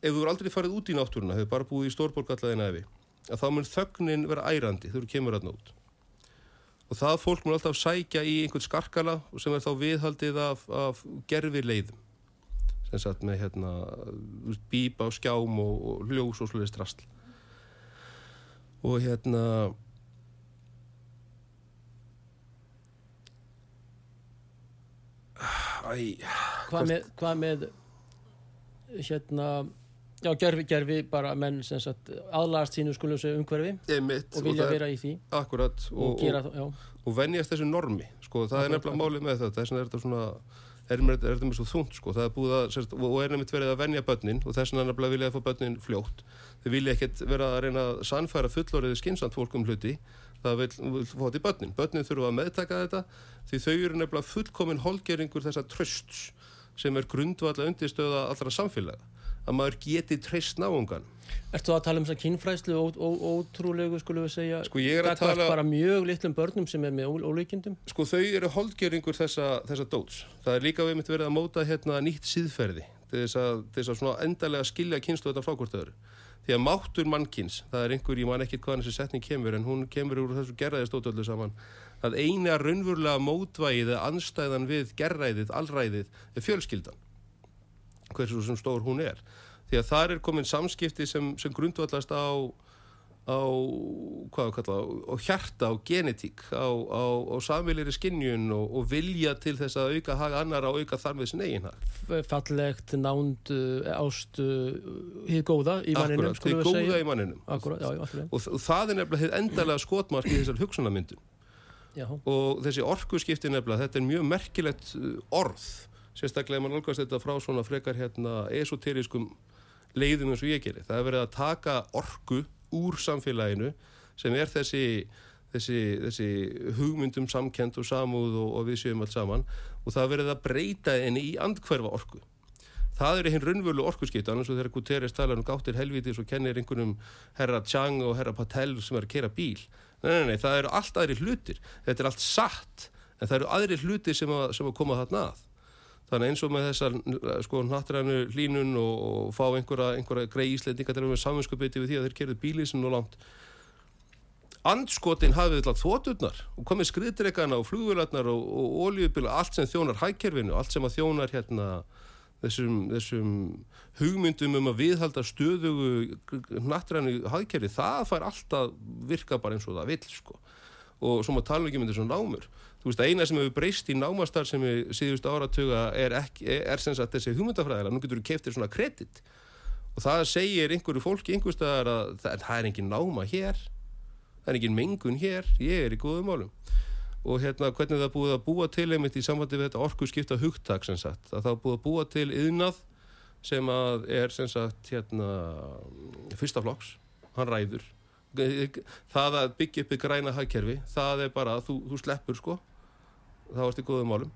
ef þú er aldrei farið út í náttúruna, hefur bara búið í stórborgallaðina efi, að þá mun þögnin vera ærandi þegar þú kemur að nót og það fólk mun alltaf sækja í einhvern skarkala sem er þá viðhaldið af, af gerfi leiðum sem sagt með hérna bíp á skjám og, og ljós og sluðist rastl og hérna Æ, Hvað með, hvað með hérna já, gerfi, gerfi bara menn sem sagt aðlagast sínu skulum segja umhverfi einmitt og vilja það er- vera í því. Akkurat og, og, og, það, og venjast þessu normi sko, það er Akkurat, nefnilega málið með þetta þess vegna er þetta svona er, er, er þetta með svo þungt sko, það er búið að sérst, og er nefnilega verið að venja börnin og þess vegna vilja að fá börnin fljótt. Þau vilja ekkert vera að reyna að sannfæra fullorðið skynsant fólk um hluti það vil, vil fá þetta í börnin. Börnin þurfa að meðtaka þetta því þau eru nefnilega fullkomin holgeringur þessa trösts sem er grundvalla undirstöða allra samfélaga. Að maður geti treyst náungan Ertu að tala um þess að kynfræðslu ó, ó, ótrúlegu skulum við segja? Sko, ég er að tala- bara mjög litlum börnum sem er með ól, ólíkindum? Sko þau eru holdgeringur þessa, þessa dóts. Það er líka við mitt verið að móta hérna nýtt síðferði til þess að, til þess að endalega skilja kynslu þetta frá hvort öðru. Því að máttur mannkins, það er einhver, ég man ekki hvaðan þessi setning kemur, en hún kemur úr þessu gerðaðistótöldu saman, að eina raunverulega mótvægið eða anstæðan við gerðræðið, allræðið, er fjölskyldan. Hversu sem stór hún er. Því að þar er komin samskipti sem, sem grundvallast á á, hvað að kalla, á hjarta, á genetík, á, á, á samvilir skinnjun og, og vilja til þess að auka haga annar og auka þar með sin eigin hag. Fallegt, nánd, ást uh, hið góða í manninum skulum við góða segja í manninum. Akkurat, já, akkurat, Og, og það er nefnilega þið endalega skotmark í þessar hugsunarmyndun. já, Og þessi orkuskipti nefnilega, þetta er mjög merkilegt uh, orð, sérstaklega mann nálgast þetta frá svona frekar hérna esoterískum leiðum eins og ég gerir. Það er verið að taka orku úr samfélaginu sem er þessi, þessi, þessi hugmyndum samkend og samúð og, og við séum allt saman og það er verið að breyta henni í andhverfa orku. Það er hinn raunvölu orkuskipt, annars og þegar Guterres talar um gáttir helvitis og kennir einhvernum herra Chang og herra Patel sem er að kera bíl. Nei, nei, nei, það eru allt aðri hlutir. Þetta er allt satt, en það eru aðri hlutir sem að, sem að koma þarna að. Þannig eins og með þessar sko nattrænu hlínun og, og fá einhverja, einhverja grei íslendinga til að vera með saminskupið við því að þeir kerðu sem nú langt. Andskotin hafið alltaf þóturnar og komið skriðdreikana og flugvélarnar og, og oljubila, allt sem þjónar hækkerfinu, allt sem að þjónar hérna þessum, þessum hugmyndum um að viðhalda stöðugu nattrænu hækkerfi, það fær alltaf virka bara eins og það vill sko. Og svo maður tala ekki um þetta svona námur. Þú veist, eina sem hefur breyst í námastar sem við síðust áratuga er, ekki, er sem sagt þessi hugmyndafræðilega, nú getur þú keftir svona kredit. Og það segir einhverju fólki einhverstaðar að það, það er engin náma hér það er engin mengun hér, ég er í góðum málum. Og hérna hvernig það búið að búa til einmitt í sambandi við þetta orku skipta hugtak sem sagt, að það búið að búa til yðnað sem að er sem sagt hérna fyrsta flokks, hann ræður. Það að byggja uppi græna hagkerfi það er bara, þú, þú sleppur sko þá varst í góðum málum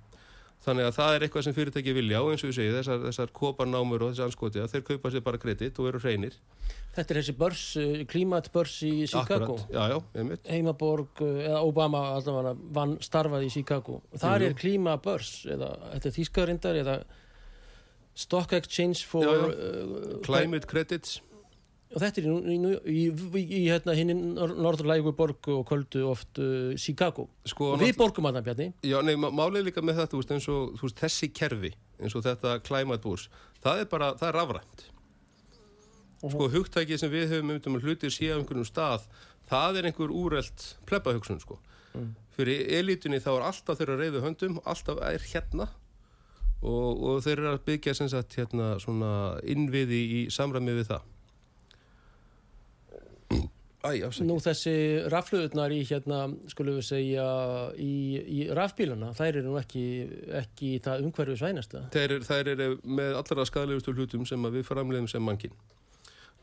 þannig að það er eitthvað sem fyrirtæki vilja og eins og við segja þessar, þessar koparnámur og þessi anskoti þeir kaupa sér bara kredit og eru hreinir Þetta er þessi börs, uh, klimatbörs í Chicago. Akkurat, já, já, Heimaborg, uh, eða Obama allavega vann starfaði í Chicago. Þar Jú, er klímabörs, eða þetta er þýskarindar, eða Stock Exchange for... Já. Uh, Climate credits Og þetta er í, í, í, í, hérna, hinn norðurlægu borgu og kvöldu oft uh, Chicago. sko, Og við borgum að það, Bjarni. Já, nei, má- málið líka með þetta, eins og veist, þessi kerfi, eins og þetta climate boost, það er bara, það er rafrænt. Sko, hugtækið sem við höfum um hlutir á einhvernum stað, það er einhver úrelt plebbahugsun, sko. Fyrir elitunni þá er alltaf þeirra reyðu höndum, alltaf er hérna og, og þeir eru að byggja sem sagt hérna svona innviði í samræmi við það. Æ. Nú þessi rafluðurnar í hérna, skulum við segja, í, í rafbílana, þær eru nú ekki, ekki það umhverfið svænasta. Þær, þær eru með allra skadalegustu hlutum sem við framleiðum sem mannkinn.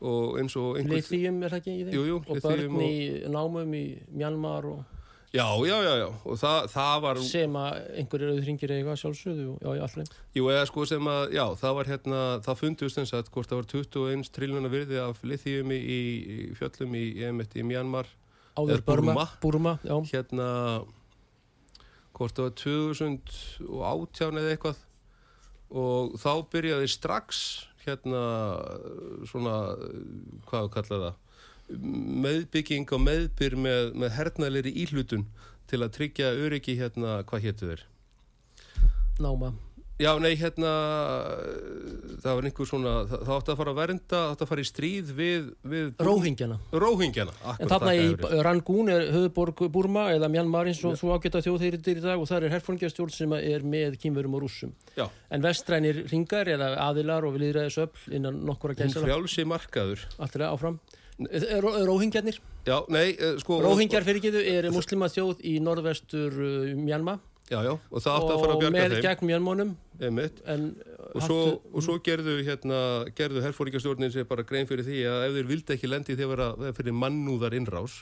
Og eins og einhver... Lithium er það ekki í þeim? Jú, jú, og börn í námum í Mjanmar og Já, já, já, já. Og það, það var... sem að einhverjir auðringir eiga sjálfsögðu og já, já, allir. Jú, eða sko sem að, já, það var hérna, það fundust eins að hvort það var 21 triljóna virði af lithiumi í, í fjöllum í, í, í Mjanmar. Áður Eða Burma. Burma. Já. Hérna, hvort það var 2018 eða eitthvað. Og þá byrjaði strax hérna svona, hvað kalla það, meðbygging og meðbyr með, með hernælir íhlutun til að tryggja öryggi hérna, hvað hétu þeir? Náma. Já, nei, hérna, það var einhver svona, það, það átti að fara að vernda, það átti að fara í stríð við, við Róhingjana. Róhingjana. En þarna í Rangoon er höfuborg Burma eða Mjanmar eins og þú ágæta þjóðheyrir í dag og þar er herfóringjastjórn sem er með kýmverum og rússum. Já, En vestrænir ringar eða aðilar og við liðræðis öll innan nokkura gæsala. frjálsi markaður. Alltaf áfram. Róhingjarnir. Já, nei, eh, sko... Róhingjar fyrir getu er muslima þjóð í norðvestur uh, Mjanma Já, já, og það átti að fara að og bjarga með þeim. gegn Mjanmónum Einmitt. en Og svo, og svo gerðu, hérna, gerðu herfóringastjórnin sér bara grein fyrir því að ef þeir vildi ekki lendi þegar vera fyrir mannúðar innrás,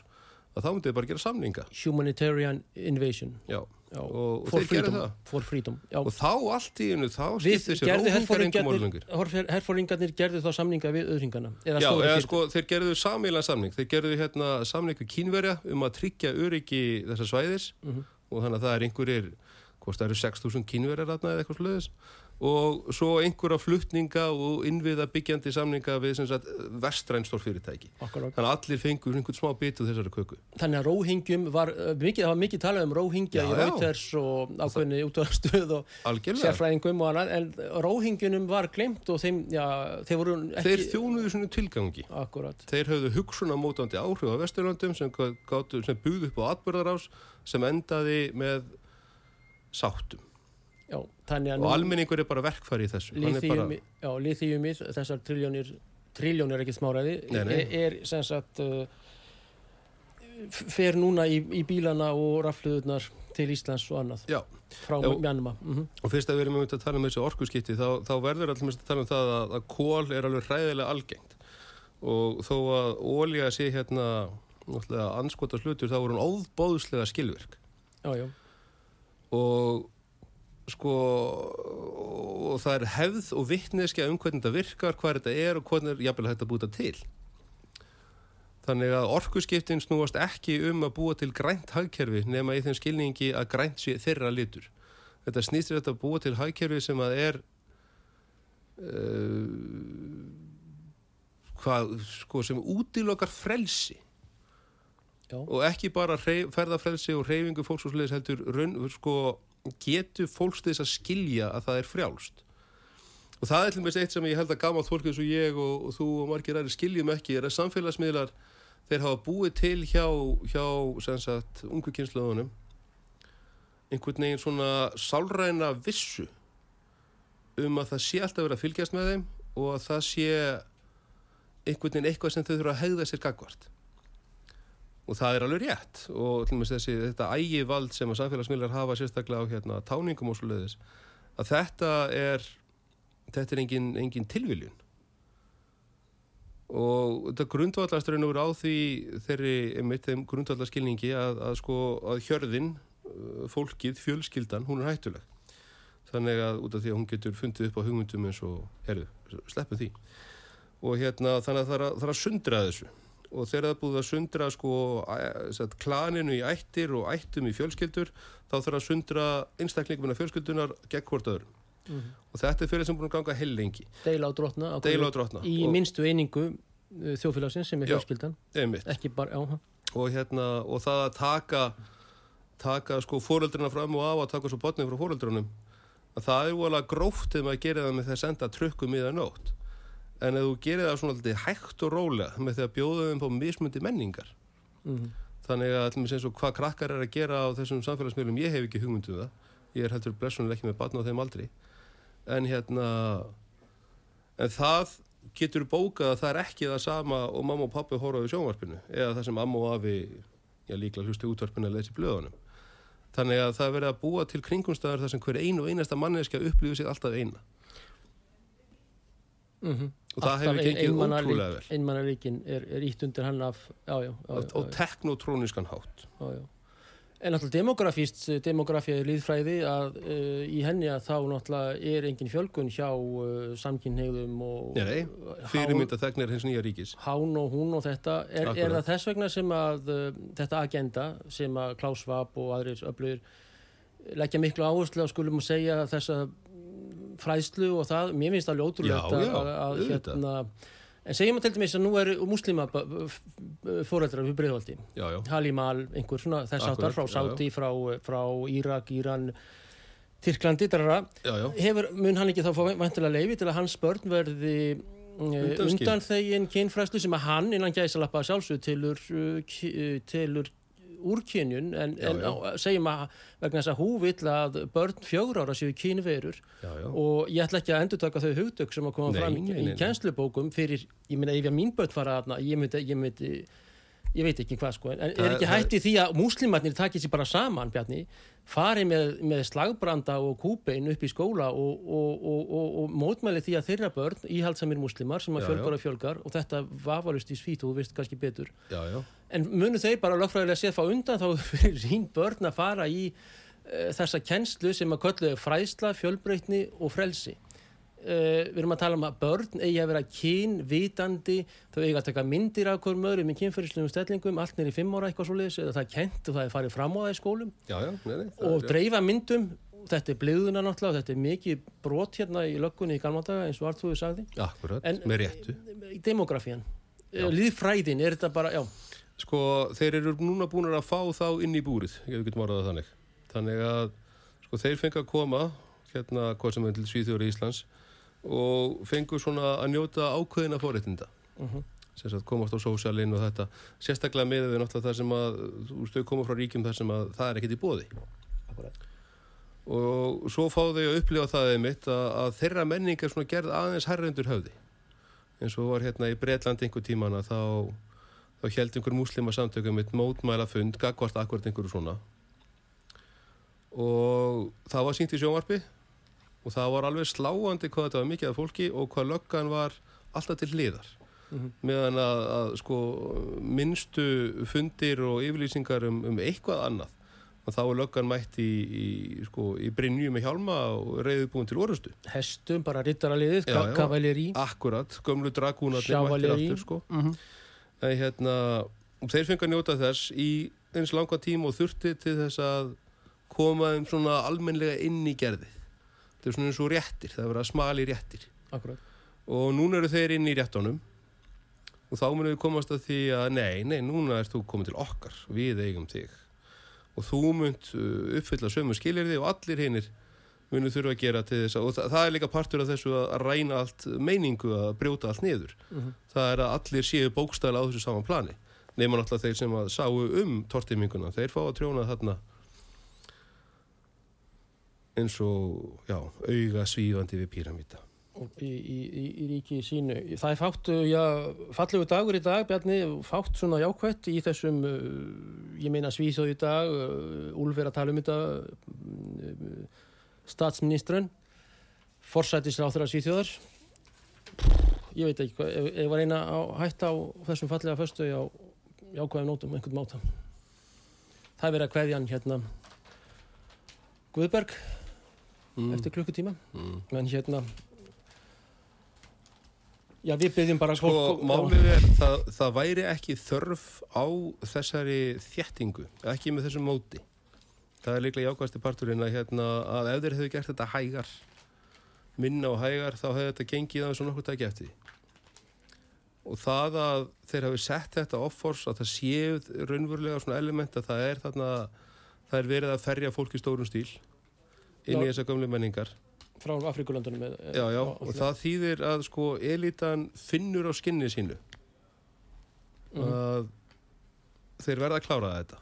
að þá myndi þeir bara gera samninga. humanitarian invasion Já, já, og, og þeir freedom, það. freedom. Og þá allt í einu, þá skipti sér gerðu róhingar engum orðlengur. herfóringarnir gerðu þá samninga við öðringana eða Já, eða sko, þeir gerðu samílan samning. Þeir gerðu hérna samning við kínverja um að tryggja öryggi þessar svæðis Mhm. og þannig að það er einhverjir, hvort það eru 6.000 kínverjar þarna eða eitthvað sluðis og svo einhverja flutninga og innviða byggjandi samninga við sem sagt vestræn stór fyrirtæki. Akkurat. Þannig að allir fengur einhvern smá bitu þessari köku. þannig að róhingjum var uh, mikið, það var mikið talað um róhingja í. Reuters og ákveðni útvarstöð og Algjörlega. sérfræðingum og annað en róhingjunum var glemt og þeim, já, þeir voru ekki Þeir þjónuðu svona tilgangi. akkurat, Þeir höfðu hugsunamótandi áhrif á Vesturlöndum sem, sem buð upp á atbyrðarás sem endaði með sáttum. Já, Og almenningur er bara verkfæri í þessu. Er lithiumi, já, lithiumið, þessar triljónir triljónir ekki smáræði. Nei, nei. Er, er sem sagt uh, fer núna í, í bílana og rafluðurnar til Íslands og annað Já, frá Já. Mjanma mm og fyrst að við erum um að tala um þessi orkuskipti þá, þá verður allmest að tala um það að, að kól er alveg hræðilega algengt. Og þó að ólíja sé hérna náttúrulega anskota hlutur þá er hún óbóðslega skilvirk. Já, já, og sko og það er hefð og vittneskja um hvernig þetta virkar, hvað þetta er og hvernig er jafnvel hægt að búta til. Þannig að orkuskiptin snúast ekki um að búa til grænt hagkerfi nema í þeim skilningi að grænt sé þeirra litur. Þetta snýstir þetta að búa til hagkerfi sem að er uh, hvað sko sem útilokar frelsi. Já. og ekki bara hreyf, ferðafrelsi og reyfingu fólks og sliðis heldur raun, sko, getur fólks þess að skilja að það er frjálst? Og það er til mér eitt sem ég held að gamalt fólk eins og ég og, og þú og margir aðri skiljum ekki er að samfélagsmiðlar þeir hafa búið til hjá, hjá ungu kynslaðunum einhvern veginn svona sálræna vissu um að það sé alltaf verið að fylgjast með þeim og að það sé einhvern veginn eitthvað sem þau þurfa að hegða sér gagvart og það er alveg rétt. Og þessi, þetta ægivald sem að samfélagsmiðlar hafa sérstaklega á hérna, táningum og svo leiðis að þetta er þetta er engin, engin tilviljun. Og þetta grundvallast raun og veru á því þeirri, einmitt þeim grundvallaskilningi að, að sko að hjörðin uh, fólkið, fjölskyldan, hún er hættuleg. Þannig að út af því að hún getur fundið upp á hugmyndum eins og, herru, sleppum því. Og hérna þannig að það er að, það er að sundra þessu og þegar það búið að sundra sko sagt, klaninu í ættir og ættum í fjölskyldur þá þarf að sundra einstaklingum af fjölskyldunar gegn hvort öðrum og þetta er fyrir sem búin að ganga heil lengi. Deila á drotna deila á drotna. í og, minnstu einingu uh, þjóðfélagsins sem er Já. fjölskyldan. bara, og, hérna, og það að taka taka sko fóreldrina fram og af og taka svo botnið frá fóreldrunum að það er voðalega gróft ef maður gerir það með því að senda trukkum í það nótt en ef þú gerir það svona alltaf hægt og rólega með því að bjóða þeim på mismundi menningar. Mm þannig að allir eins og hvað krakkar er að gera á þessum samfélagsmiðlum, ég hef ekki hugmynd um það. Ég er heldur blessunlega ekki með batna á þeim aldri. En hérna en það getur bókað að það er ekki það sama og mamma og pappi horfa á í sjónvarpinu eða það sem amma og afi já líklega hlusti útvarpinu að í blöðunum. Þannig að það er verið að búa til kringumstæðar þar sem hver einu og einasta manneskja upplifir sig alltaf eina -hmm. og það hefur gengið ótrúlega vel. einmannaríkin er, er ítt undir hann af já, já, já, og, og teknotróniskan hátt. En náttúrulega demografíst demografía er líðfræði að uh, í henni að þá náttúrulega er engin fjölgun hjá uh, samkynneigðum og Nei, fyrirmynda þegnir hins nýja ríkis. Hán og hún og þetta. Er, er það þess vegna sem að uh, þetta agenda sem að Klaus Schwab og aðrir öflugir leggja miklu áherslu á skulum að segja þessa mm, fræðslu og það, mér finnst það ljótrúlegt já, að, að hérna en segjum að til dæmis að nú eru muslima fóreldrar við breyðvaldi Halimal, einhver svona þess áttar frá. Sáti, frá, frá Írak, Íran Tyrklandi, já. hefur, mun hann ekki þá fá vantilega leifi til að hans börn verði Undanskil. undan þegin kynfræslu sem að hann innan gæsalappa sjálfsög tilur, ki- uh, tilur úrkynjun en, Já, en já. á, segjum að vegna þess að hú vill að börn fjögur ára séu kynverur já, og ég ætla ekki að endurtaka þau hugtök sem að koma Nei, fram nei, í nei. kennslubókum fyrir, ég meina ef ég mín börn fara þarna, ég myndi, ég myndi ég veit ekki hvað sko, en er ekki hætti því að múslimarnir takið sér bara saman, Bjarni? Fari með, með slagbranda og kúbein upp í skóla og, og, og, og, og mótmæli því að þeirra börn íhaldsamir múslimar sem að fjölgar og fjölgar og þetta vafalust í svít og þú veist kannski betur. Já, já. en munu þeir bara lögfræðilega séð fá undan þá fyrir sín börn að fara í uh, þessa kennslu sem að köllu fræðsla, fjölbreytni og frelsi Uh, við erum að tala um að börn eigi að vera kynvitandi þau eigi að taka myndir af hverjum öðrum í kynferðislegum stellingum, allt nýri fimm ára eitthvað svo eða það er kent og það er farið fram á það í skólum Já, já, nei, nei, það og dreifa myndum þetta er bliðuna náttúrulega, þetta er mikið brot hérna í löggunni í galmandaga eins og Artúður sagði Akkurat, En- með réttu. demografían, Já. líðfræðin er þetta bara, já, Sko, þeir eru núna búin að fá þá inn í búrið, ef við getum orðað þannig. Þannig að, sko, þeir fengi að koma, hérna, hvað sem er til Svíþjóri Íslands, og fengu svona að njóta ákveðina fóréttinda. Mhm. Sem sagt, komast á sósjalinn og þetta. Sérstaklega með við náttúrulega það sem að, þú þau koma frá ríkjum þar sem að það er ekkert í bóði. Akkúrat. Og svo fá þau að upplifa það einmitt að, að þeirra menning er svona gerð aðeins herra undir höfði. eins og var hérna í Breitlandi einhver tímana þá, þá held einhver múslima samtökum mitt mótmæla fund, gagvart akvart einhverju svona og það var sínt í sjónvarpi og það var alveg sláandi hvað þetta var mikið af fólki og hvað löggan var alltaf til hliðar Mhm. meðan að, að sko minnstu fundir og yfirlýsingar um, um eitthvað annað og þá er löggan mætt í, í, sko, í Brynju með hjálma og reyðið búin til orustu hestum, bara rittaraliðið, kavaleri Akkurat, gömlu dragúnarnir mættir aftur sko. mm -hmm. en hérna, þeir fengi að njóta þess í eins langa tíma og þurfti til þess að koma þeim svona almennlega inn í gerðið þetta er svona eins og réttir, það er verið að smali réttir. Akkurat og núna eru þeir inn í réttunum. Og þá munum við komast að því að nei, nei, núna ert þú komið til okkar við eigum þig. Og þú munt uh, uppfylla sömu skilirði og allir hinnir munum þurfa að gera til þess að, og það, það er líka partur af þessu að, ræna allt meiningu að brjóta allt niður. Mhm. það er að allir séu bókstæla á þessu saman plani. Nema náttúrulega þeir sem að sáu um tortiminguna, þeir fá að trjóna þarna eins og já, auga svífandi við píramíta í, í, í, í ríki sínu. Það er fátt, uh, já, fallegu dagur í dag, Bjarni, fátt svona jákvætt í þessum, uh, ég meina Svíþjóð í dag, uh, Úlf er að tala um þetta, statsministrun, forsætisráþur að Svíþjóðar. ég veit ekki ef ég var eina að hætta á þessum fallega föstu á jákvæðum nótum, einhvern máta. Það er verið að kveðja hann hérna Guðberg mm, eftir klukkutíma, mm. en hérna já, við byggjum bara Sko, málið er, það, það væri ekki þörf á þessari þjettingu, ekki með þessum móti. Það er líklega jákvæðasti parturinn að, hérna, að ef þeir hefðu gert þetta hægar, minna og hægar, þá hefði þetta gengið aðeins og nokkuð dæki eftir. því. Og það að þeir hafi sett þetta offors, að það séu raunverulega svona element að það er þarna, það er verið að ferja fólk í stórum stíl inn í þessa gömlu menningar. frá Afrikulöndunum Já, já, og það þýðir að sko elitan finnur á skinni sínu. Mhm. að þeir verða að klára þetta.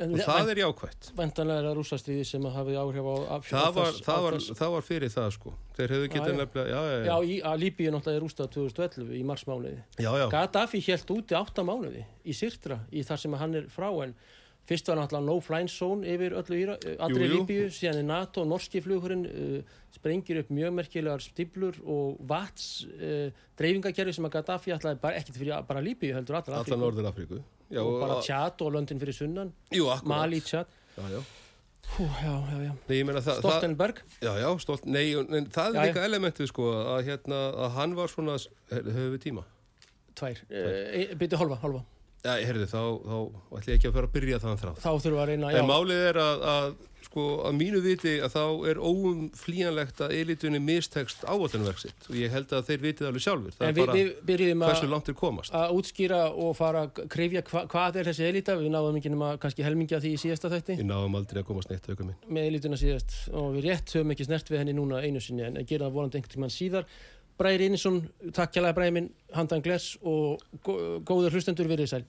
En, og það er jákvætt. Vendanlega er það rússastriði sem hafi áhrif á, á, það var, þess- það, á var, þess- það var fyrir það sko. Þeir hefðu getið nefnilega já, já, Já, já, Líbíu náttúrulega er rústað 2011 í marsmánuði. Gaddafi helt úti átta mánuði í Sirtra í þar sem hann er frá en fyrst var náttúrulega no-flying zone yfir öllu Íra, eh, allri. Líbíu, síðan er NATO, norski flugurinn uh, sprengir upp mjög merkilegar stíplur og vats uh, dreifingakerfi sem að Gaddafi ætlaði bara ekkit fyrir bara Líbíu heldur allra allar Norður Afríku já, og bara og- Tjad og löndin fyrir sunnan. Jú, akkurat. Mali, Tjad já, já. Hú, já, já, já. Nei, það, Stoltenberg. Já, já, stolt, nei, en það er líka elementið sko að, hérna, að hann var svona höfum við tíma. Tvær, uh, byrju hálfa, hálfa já, heyrðu, þá, þá ætlum ég ekki að fara að byrja þann þrátt. Þá þurfum við að reyna já, En málið er að, að sko, að mínu viti að þá er óumflýjanlegt að elitunni mistekst áallunverk sitt. Og ég held að þeir vitið alveg sjálfur. Það en er við, bara við að hversu langt er komast. að útskýra og fara að krifja hva, hvað er þessi elita, við náðum ekki nema kannski helmingi af því í síðasta þætti. Ég náðum aldrei að komast neitt auka minn. með elituna síðast. Og við rétt höfum ekki snert við henni núna einu sinni en gera það vonandi einhvern tímann síðar Bræðir Einarsson, takk kjærlega Bræði minn, handan glers og gó- góður hlustendur verið sæl